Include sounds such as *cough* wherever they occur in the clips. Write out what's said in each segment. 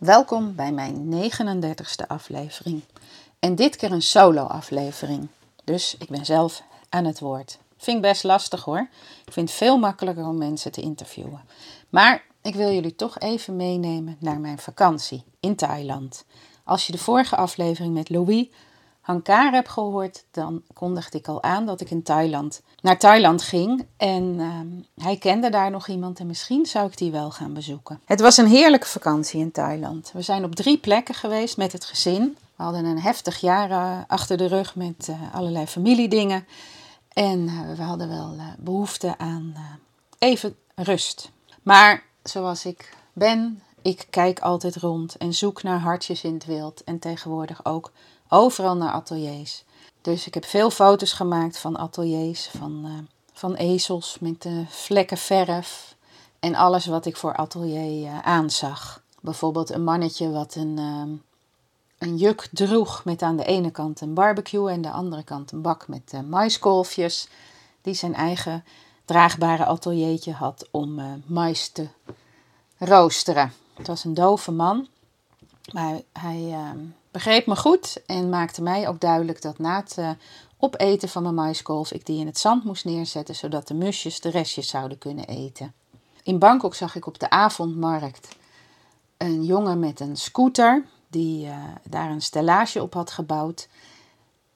Welkom bij mijn 39ste aflevering. En dit keer een solo-aflevering. Dus ik ben zelf aan het woord. Vind best lastig hoor. Ik vind het veel makkelijker om mensen te interviewen. Maar ik wil jullie toch even meenemen naar mijn vakantie in Thailand. Als je de vorige aflevering met Louis Heb gehoord, dan kondigde ik al aan dat ik in Thailand naar Thailand ging. En ehm, hij kende daar nog iemand en misschien zou ik die wel gaan bezoeken. Het was een heerlijke vakantie in Thailand. We zijn op drie plekken geweest met het gezin. We hadden een heftig jaar eh, achter de rug met uh, allerlei familiedingen. En uh, we hadden wel behoefte aan even rust. Maar zoals ik ben, ik kijk altijd rond en zoek naar hartjes in het wild. En tegenwoordig ook Overal naar ateliers. Dus ik heb veel foto's gemaakt van ateliers, van, uh, van ezels met uh, vlekken verf en alles wat ik voor atelier uh, aanzag. Bijvoorbeeld een mannetje wat een, een juk droeg met aan de ene kant een barbecue en de andere kant een bak met maiskolfjes. Die zijn eigen draagbare ateliertje had om mais te roosteren. Het was een dove man, maar hij begreep me goed en maakte mij ook duidelijk dat na het uh, opeten van mijn maiskolf ik die in het zand moest neerzetten, zodat de musjes de restjes zouden kunnen eten. In Bangkok zag ik op de avondmarkt een jongen met een scooter die uh, daar een stellage op had gebouwd.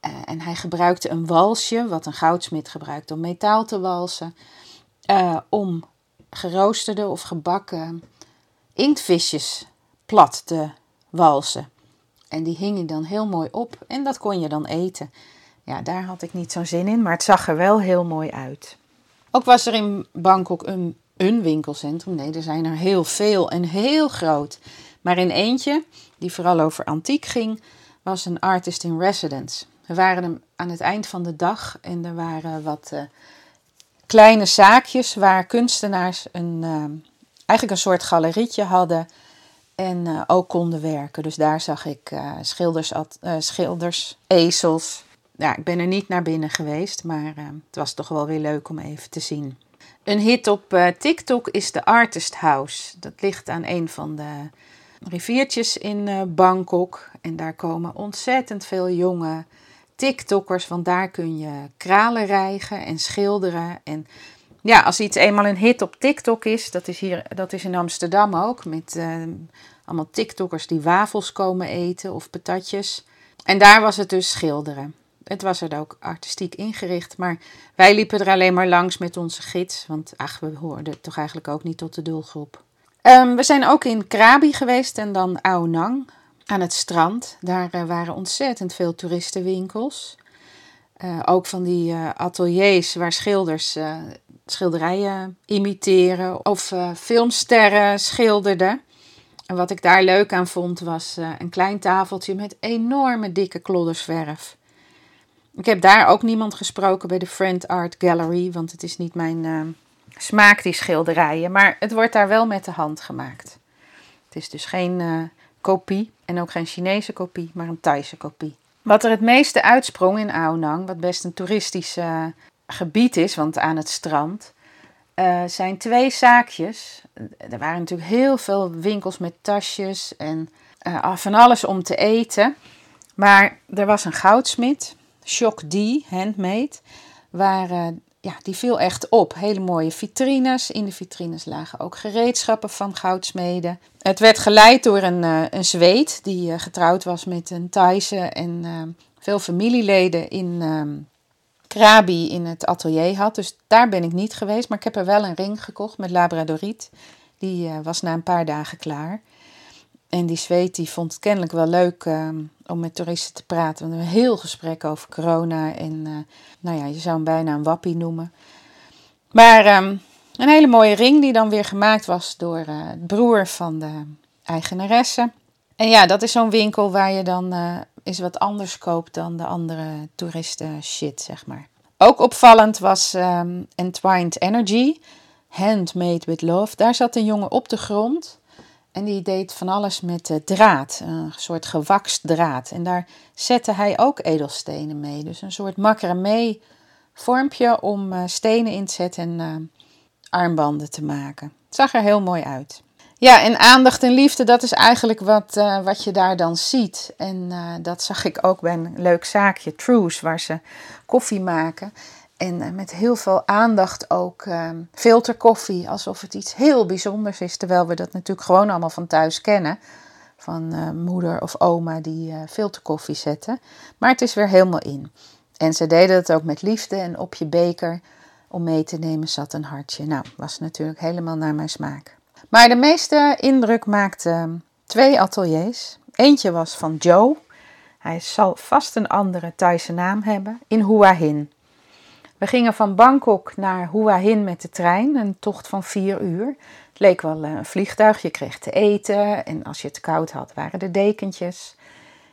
Uh, en hij gebruikte een walsje, wat een goudsmid gebruikt om metaal te walsen, om geroosterde of gebakken inktvisjes plat te walsen. En die hingen dan heel mooi op en dat kon je dan eten. Ja, daar had ik niet zo'n zin in, maar het zag er wel heel mooi uit. Ook was er in Bangkok een, een winkelcentrum. Nee, er zijn er heel veel en heel groot. Maar in eentje, die vooral over antiek ging, was een artist in residence. We waren aan het eind van de dag en er waren wat uh, kleine zaakjes waar kunstenaars een, uh, eigenlijk een soort galerietje hadden en uh, ook konden werken. Dus daar zag ik uh, schilders, uh, schilders, ezels. Ja, ik ben er niet naar binnen geweest, maar het was toch wel weer leuk om even te zien. Een hit op TikTok is de Artist House. Dat ligt aan een van de riviertjes in Bangkok. En daar komen ontzettend veel jonge TikTokkers. Want daar kun je kralen rijgen en schilderen. En ja, als iets eenmaal een hit op TikTok is, dat is, hier, dat is in Amsterdam ook, met uh, allemaal TikTokkers die wafels komen eten of patatjes. En daar was het dus schilderen. Het was er ook artistiek ingericht, maar wij liepen er alleen maar langs met onze gids, want ach, we hoorden toch eigenlijk ook niet tot de doelgroep. Um, we zijn ook in Krabi geweest en dan Aonang aan het strand. Daar uh, waren ontzettend veel toeristenwinkels. Uh, ook van die uh, ateliers waar schilders schilderijen imiteren of uh, filmsterren schilderden. En wat ik daar leuk aan vond was uh, een klein tafeltje met enorme dikke kloddersverf. Ik heb daar ook niemand gesproken bij de Friend Art Gallery, want het is niet mijn uh, smaak, die schilderijen. Maar het wordt daar wel met de hand gemaakt. Het is dus geen kopie en ook geen Chinese kopie, maar een Thaise kopie. Wat er het meeste uitsprong in Aonang, wat best een toeristische gebied is, want aan het strand, uh, zijn twee zaakjes. Er waren natuurlijk heel veel winkels met tasjes en van alles om te eten. Maar er was een goudsmid, Shock D, handmade, waar, uh, ja, die viel echt op. Hele mooie vitrines. In de vitrines lagen ook gereedschappen van goudsmeden. Het werd geleid door een, een Zweed die getrouwd was met een Thaise en veel familieleden in Krabi in het atelier had. Dus daar ben ik niet geweest. Maar ik heb er wel een ring gekocht met Labradoriet. Die uh, was na een paar dagen klaar. En die zweet die vond het kennelijk wel leuk uh, om met toeristen te praten. We hebben een heel gesprek over corona. En uh, nou ja, je zou hem bijna een wappie noemen. Maar um, Een hele mooie ring die dan weer gemaakt was door uh, het broer van de eigenaresse. En ja, dat is zo'n winkel waar je dan eens wat anders koopt dan de andere toeristen shit, zeg maar. Ook opvallend was um, Entwined Energy, Handmade with Love. Daar zat een jongen op de grond en die deed van alles met uh, draad, een soort gewakst draad. En daar zette hij ook edelstenen mee. Dus een soort macramé vormpje om uh, stenen in te zetten en uh, armbanden te maken. Het zag er heel mooi uit. Ja, en aandacht en liefde, dat is eigenlijk wat, wat je daar dan ziet. En dat zag ik ook bij een leuk zaakje, Trues, waar ze koffie maken. En eh, met heel veel aandacht ook uh, filterkoffie, alsof het iets heel bijzonders is. Terwijl we dat natuurlijk gewoon allemaal van thuis kennen. Van moeder of oma die filterkoffie zetten. Maar het is weer helemaal in. En ze deden het ook met liefde. En op je beker om mee te nemen zat een hartje. Nou, was natuurlijk helemaal naar mijn smaak. Maar de meeste indruk maakten twee ateliers. Eentje was van Joe. Hij zal vast een andere Thaise naam hebben. In Hua Hin. We gingen van Bangkok naar Hua Hin met de trein, een tocht van vier uur. Het leek wel eh, een vliegtuig, je kreeg te eten en als je het koud had waren er dekentjes.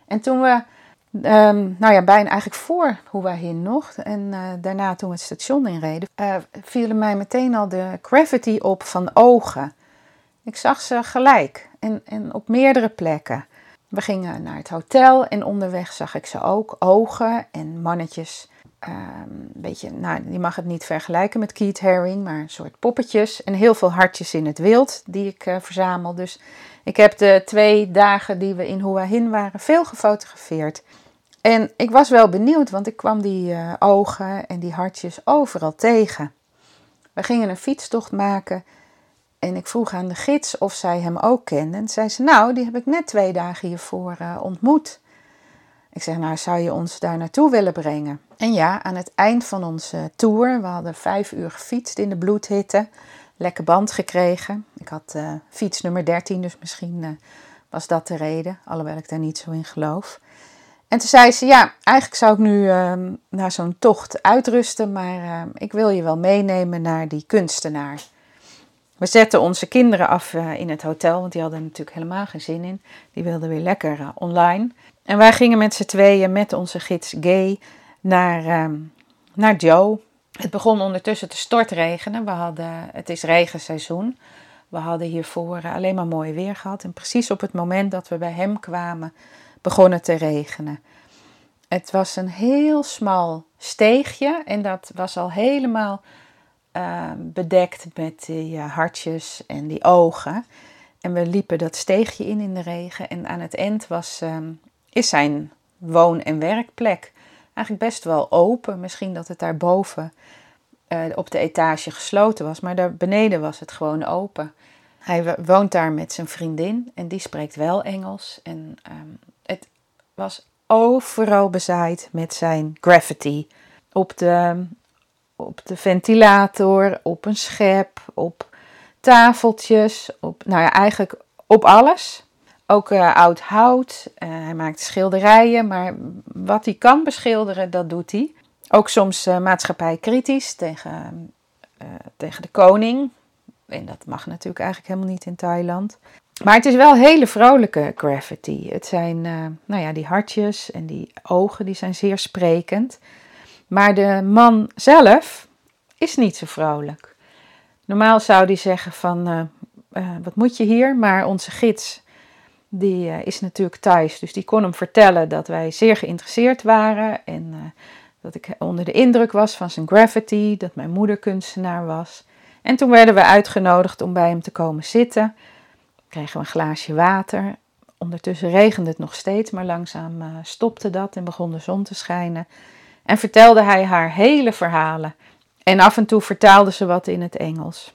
En toen we, um, nou ja, bijna eigenlijk voor Hua Hin nog en uh, daarna toen we het station inreden, uh, vielen mij meteen al de gravity op van ogen. Ik zag ze gelijk en, en op meerdere plekken. We gingen naar het hotel en onderweg zag ik ze ook, ogen en mannetjes een beetje, nou, je mag het niet vergelijken met Keith Haring, maar een soort poppetjes en heel veel hartjes in het wild die ik uh, verzamel. Dus ik heb de twee dagen die we in Hua Hin waren veel gefotografeerd. En ik was wel benieuwd, want ik kwam die uh, ogen en die hartjes overal tegen. We gingen een fietstocht maken en ik vroeg aan de gids of zij hem ook kende. En zei ze, nou, die heb ik net twee dagen hiervoor uh, ontmoet. Ik zeg, nou, zou je ons daar naartoe willen brengen? En ja, aan het eind van onze tour, we hadden vijf uur gefietst in de bloedhitte, lekker band gekregen. Ik had uh, fiets nummer 13, dus misschien uh, was dat de reden, alhoewel ik daar niet zo in geloof. En toen zei ze, ja, eigenlijk zou ik nu uh, naar zo'n tocht uitrusten, maar ehm, ik wil je wel meenemen naar die kunstenaar. We zetten onze kinderen af eh, in het hotel, want die hadden natuurlijk helemaal geen zin in. Die wilden weer lekker eh, online. En wij gingen met z'n tweeën met onze gids Gay naar, ehm, naar Joe. Het begon ondertussen te stortregenen. We hadden, het is regenseizoen. We hadden hiervoor eh, alleen maar mooi weer gehad. En precies op het moment dat we bij hem kwamen, begon het te regenen. Het was een heel smal steegje en dat was al helemaal uh, bedekt met die uh, hartjes en die ogen. En we liepen dat steegje in in de regen. En aan het eind was, um, is zijn woon- en werkplek eigenlijk best wel open. Misschien dat het daarboven uh, op de etage gesloten was, maar daar beneden was het gewoon open. Hij woont daar met zijn vriendin en die spreekt wel Engels. En um, het was overal bezaaid met zijn graffiti. Op de op de ventilator, op een schep, op tafeltjes, op, nou ja, eigenlijk op alles. Ook uh, oud hout. Uh, hij maakt schilderijen, maar wat hij kan beschilderen, dat doet hij. Ook soms uh, maatschappij kritisch tegen, tegen de koning. En dat mag natuurlijk eigenlijk helemaal niet in Thailand. Maar het is wel hele vrolijke graffiti. Het zijn, nou ja, die hartjes en die ogen, die zijn zeer sprekend. Maar de man zelf is niet zo vrolijk. Normaal zou die zeggen van, uh, uh, wat moet je hier? Maar onze gids, die uh, is natuurlijk thuis. Dus die kon hem vertellen dat wij zeer geïnteresseerd waren. En dat ik onder de indruk was van zijn graffiti. Dat mijn moeder kunstenaar was. En toen werden we uitgenodigd om bij hem te komen zitten. Kregen we een glaasje water. Ondertussen regende het nog steeds, maar langzaam stopte dat en begon de zon te schijnen. En vertelde hij haar hele verhalen. En af en toe vertaalde ze wat in het Engels.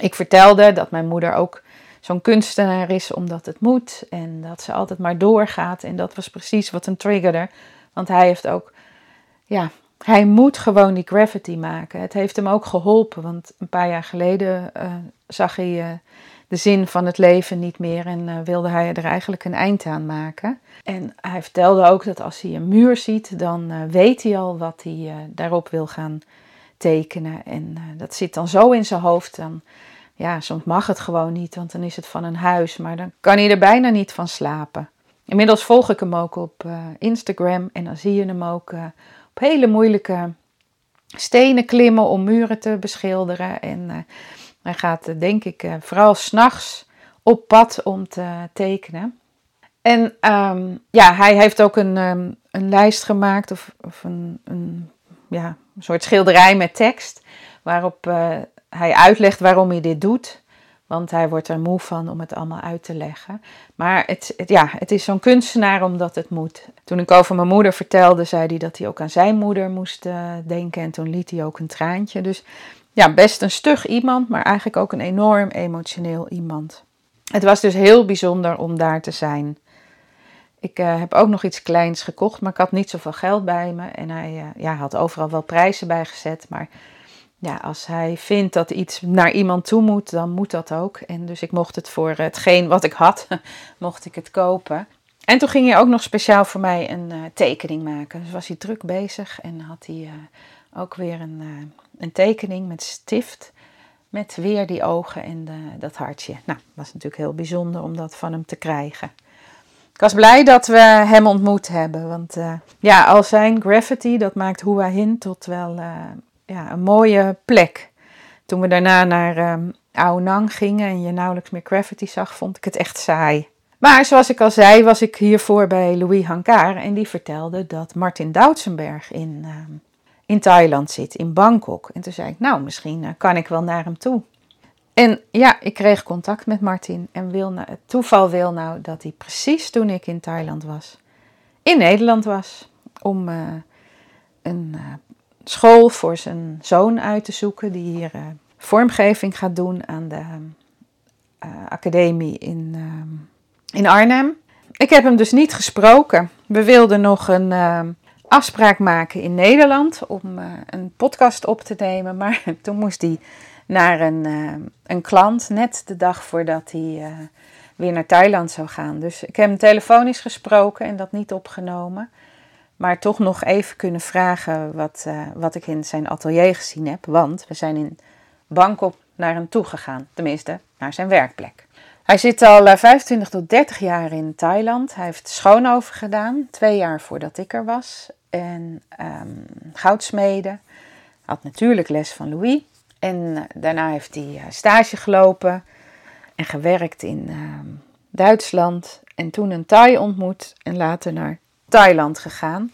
Ik vertelde dat mijn moeder ook zo'n kunstenaar is omdat het moet en dat ze altijd maar doorgaat. En dat was precies wat hem triggerde, want hij heeft ook, ja, hij moet gewoon die graffiti maken. Het heeft hem ook geholpen, want een paar jaar geleden uh, zag hij uh, de zin van het leven niet meer en uh, wilde hij er eigenlijk een eind aan maken. En hij vertelde ook dat als hij een muur ziet, dan weet hij al wat hij daarop wil gaan tekenen. En dat zit dan zo in zijn hoofd. Dan, ja, soms mag het gewoon niet, want dan is het van een huis. Maar dan kan hij er bijna niet van slapen. Inmiddels volg ik hem ook op Instagram. En dan zie je hem ook op hele moeilijke stenen klimmen om muren te beschilderen. En hij gaat, denk ik, vooral s'nachts op pad om te tekenen. En ehm, ja, hij heeft ook een, ehm, een lijst gemaakt of, of een, een, ja, een soort schilderij met tekst. Waarop uh, hij uitlegt waarom hij dit doet. Want hij wordt er moe van om het allemaal uit te leggen. Maar het, ja, het is zo'n kunstenaar omdat het moet. Toen ik over mijn moeder vertelde, zei hij dat hij ook aan zijn moeder moest denken. En toen liet hij ook een traantje. Dus ja, best een stug iemand, maar eigenlijk ook een enorm emotioneel iemand. Het was dus heel bijzonder om daar te zijn. Ik uh, heb ook nog iets kleins gekocht, maar ik had niet zoveel geld bij me. En hij uh, ja, had overal wel prijzen bij gezet. Maar ja, als hij vindt dat iets naar iemand toe moet, dan moet dat ook. En dus ik mocht het voor hetgeen wat ik had, *laughs* mocht ik het kopen. En toen ging hij ook nog speciaal voor mij een tekening maken. Dus was hij druk bezig en had hij ook weer een, een tekening met stift. Met weer die ogen en de, dat hartje. Nou, was natuurlijk heel bijzonder om dat van hem te krijgen. Ik was blij dat we hem ontmoet hebben. Want uh, ja, al zijn graffiti, dat maakt Hua Hin tot wel uh, ja, een mooie plek. Toen we daarna naar um, Nang gingen en je nauwelijks meer graffiti zag, vond ik het echt saai. Maar zoals ik al zei, was ik hiervoor bij Louis Hankar en die vertelde dat Martin Doutsenberg in, uh, in Thailand zit, in Bangkok. En toen zei ik, nou, misschien kan ik wel naar hem toe. En ja, ik kreeg contact met Martin en wil het toeval wil nou dat hij precies toen ik in Thailand was, in Nederland was. Om uh, een uh, school voor zijn zoon uit te zoeken, die hier vormgeving gaat doen aan de academie in, in Arnhem. Ik heb hem dus niet gesproken. We wilden nog een afspraak maken in Nederland om een podcast op te nemen, *laughs* maar toen moest hij naar een, uh, een klant, net de dag voordat hij uh, weer naar Thailand zou gaan. Dus ik heb hem telefonisch gesproken en dat niet opgenomen. Maar toch nog even kunnen vragen wat, wat ik in zijn atelier gezien heb. Want we zijn in Bangkok naar hem toe gegaan. Tenminste, naar zijn werkplek. Hij zit al 25 tot 30 jaar in Thailand. Hij heeft schoonover gedaan, twee jaar voordat ik er was. En um, goudsmeden. Had natuurlijk les van Louis. En eh, daarna heeft hij eh, stage gelopen en gewerkt in ehm, Duitsland. En toen een Thai ontmoet en later naar Thailand gegaan.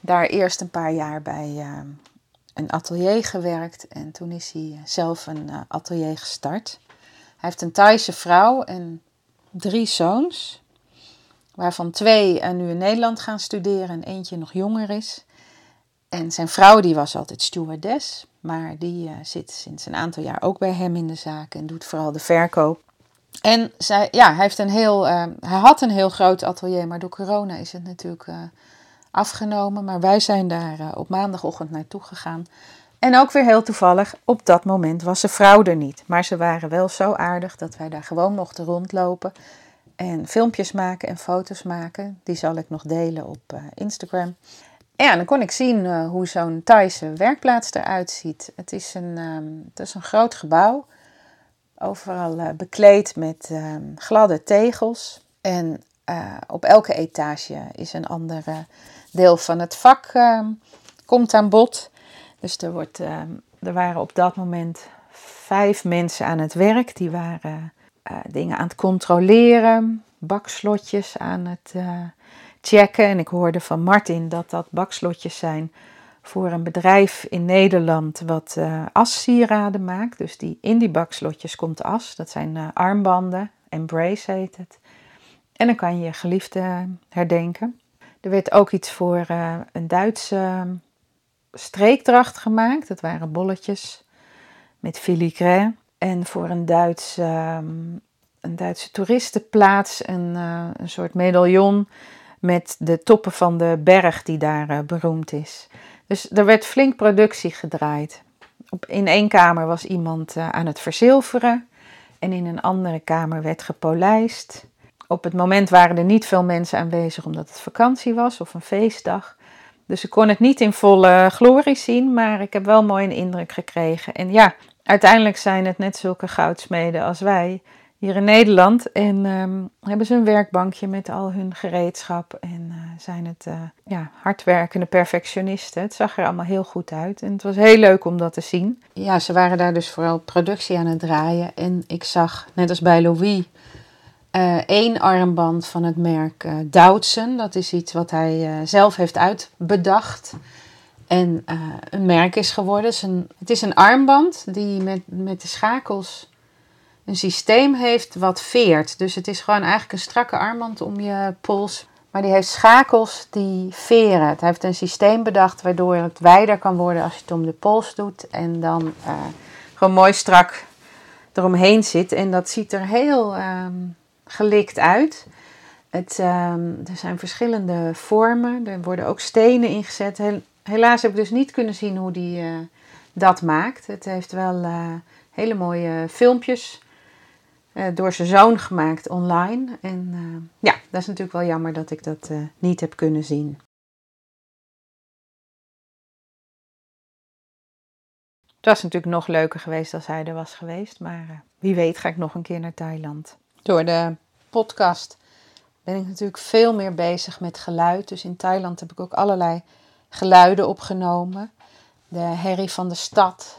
Daar eerst een paar jaar bij ehm, een atelier gewerkt en toen is hij eh, zelf een atelier gestart. Heeft een Thaise vrouw en drie zoons, waarvan twee nu in Nederland gaan studeren en eentje nog jonger is. En zijn vrouw die was altijd stewardess. Maar die uh, zit sinds een aantal jaar ook bij hem in de zaak en doet vooral de verkoop. En zij, ja, hij, heeft een heel, uh, hij had een heel groot atelier, maar door corona is het natuurlijk uh, afgenomen. Maar wij zijn daar op maandagochtend naartoe gegaan. En ook weer heel toevallig, op dat moment was zijn vrouw er niet. Maar ze waren wel zo aardig dat wij daar gewoon mochten rondlopen. En filmpjes maken en foto's maken. Die zal ik nog delen op Instagram. Ja, dan kon ik zien uh, hoe zo'n Thaise werkplaats eruit ziet. Het is een, um, het is een groot gebouw, overal uh, bekleed met um, gladde tegels. En op elke etage is een ander deel van het vak um, komt aan bod. Dus er, wordt, er waren op dat moment vijf mensen aan het werk. Die waren dingen aan het controleren, bakslotjes aan het checken. En ik hoorde van Martin dat dat bakslotjes zijn voor een bedrijf in Nederland wat uh, assieraden maakt. Dus die, in die bakslotjes komt as. Dat zijn armbanden, Embrace heet het. En dan kan je je geliefde herdenken. Er werd ook iets voor een Duitse streekdracht gemaakt. Dat waren bolletjes met filigrane. En voor een Duits, um, een Duitse toeristenplaats een, een soort medaillon met de toppen van de berg die daar uh, beroemd is. Dus er werd flink productie gedraaid. Op, in één kamer was iemand uh, aan het verzilveren en in een andere kamer werd gepolijst. Op het moment waren er niet veel mensen aanwezig omdat het vakantie was of een feestdag. Dus ik kon het niet in volle glorie zien, maar ik heb wel mooi een indruk gekregen. En ja, uiteindelijk zijn het net zulke goudsmeden als wij hier in Nederland. En ehm, hebben ze een werkbankje met al hun gereedschap. En uh, zijn het uh, ja, hardwerkende perfectionisten. Het zag er allemaal heel goed uit. En het was heel leuk om dat te zien. Ja, ze waren daar dus vooral productie aan het draaien. En ik zag, net als bij Louis, uh, één armband van het merk uh, Doutzen. Dat is iets wat hij uh, zelf heeft uitbedacht. En een merk is geworden. Het is een, armband die met, met de schakels een systeem heeft wat veert. Dus het is gewoon eigenlijk een strakke armband om je pols. Maar die heeft schakels die veren. Het heeft een systeem bedacht waardoor het wijder kan worden als je het om de pols doet. En dan gewoon mooi strak eromheen zit. En dat ziet er heel um, gelikt uit. Het, um, er zijn verschillende vormen. Er worden ook stenen ingezet. Helaas heb ik dus niet kunnen zien hoe die uh, dat maakt. Het heeft wel uh, hele mooie filmpjes uh, door zijn zoon gemaakt online. En ja, dat is natuurlijk wel jammer dat ik dat niet heb kunnen zien. Het was natuurlijk nog leuker geweest als hij er was geweest. Maar wie weet ga ik nog een keer naar Thailand. Door de podcast ben ik natuurlijk veel meer bezig met geluid. Dus in Thailand heb ik ook allerlei geluiden opgenomen. De herrie van de stad.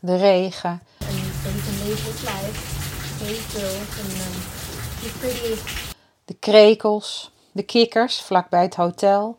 De regen. De krekels, de kikkers vlakbij het hotel.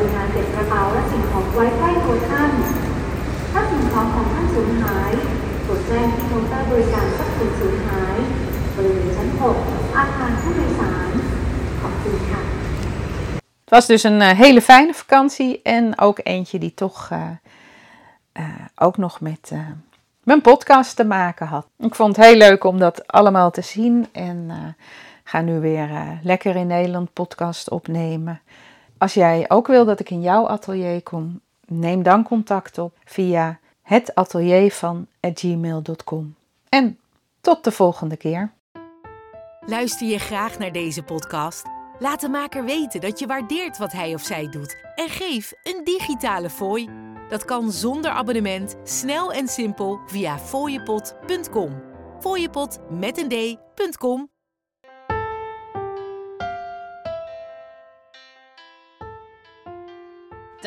รุณาเก็บกระเป๋าและสิ่งของไว้ใกล้ตัวท่าน ถ้าสิ่งของของท่านสูญหายโปรดแจ้งที่เคาน์เตอร์บริการทรัพย์สินสูญหายบริเวณชั้น 6 อาคารผู้โดยสารขอบคุณค่ะ Het was dus een uh, hele fijne vakantie en ook eentje die toch uh, uh, ook nog met mijn podcast te maken had. Ik vond het heel leuk om dat allemaal te zien en ga nu weer lekker in Nederland podcast opnemen. Als jij ook wil dat ik in jouw atelier kom, neem dan contact op via hetateliervan@gmail.com. En tot de volgende keer. Luister je graag naar deze podcast? Laat de maker weten dat je waardeert wat hij of zij doet en geef een digitale fooi. Dat kan zonder abonnement, snel en simpel via fooiepot.com. Fooiepot met een d.com.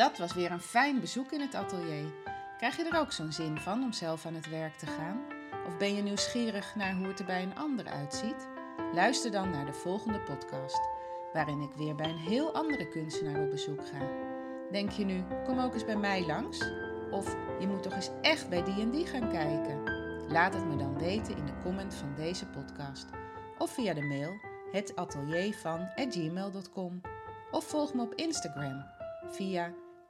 Dat was weer een fijn bezoek in het atelier. Krijg je er ook zo'n zin van om zelf aan het werk te gaan? Of ben je nieuwsgierig naar hoe het er bij een ander uitziet? Luister dan naar de volgende podcast, waarin ik weer bij een heel andere kunstenaar op bezoek ga. Denk je nu, kom ook eens bij mij langs? Of je moet toch eens echt bij die en die gaan kijken? Laat het me dan weten in de comment van deze podcast. Of via de mail hetateliervan.gmail.com Of volg me op Instagram via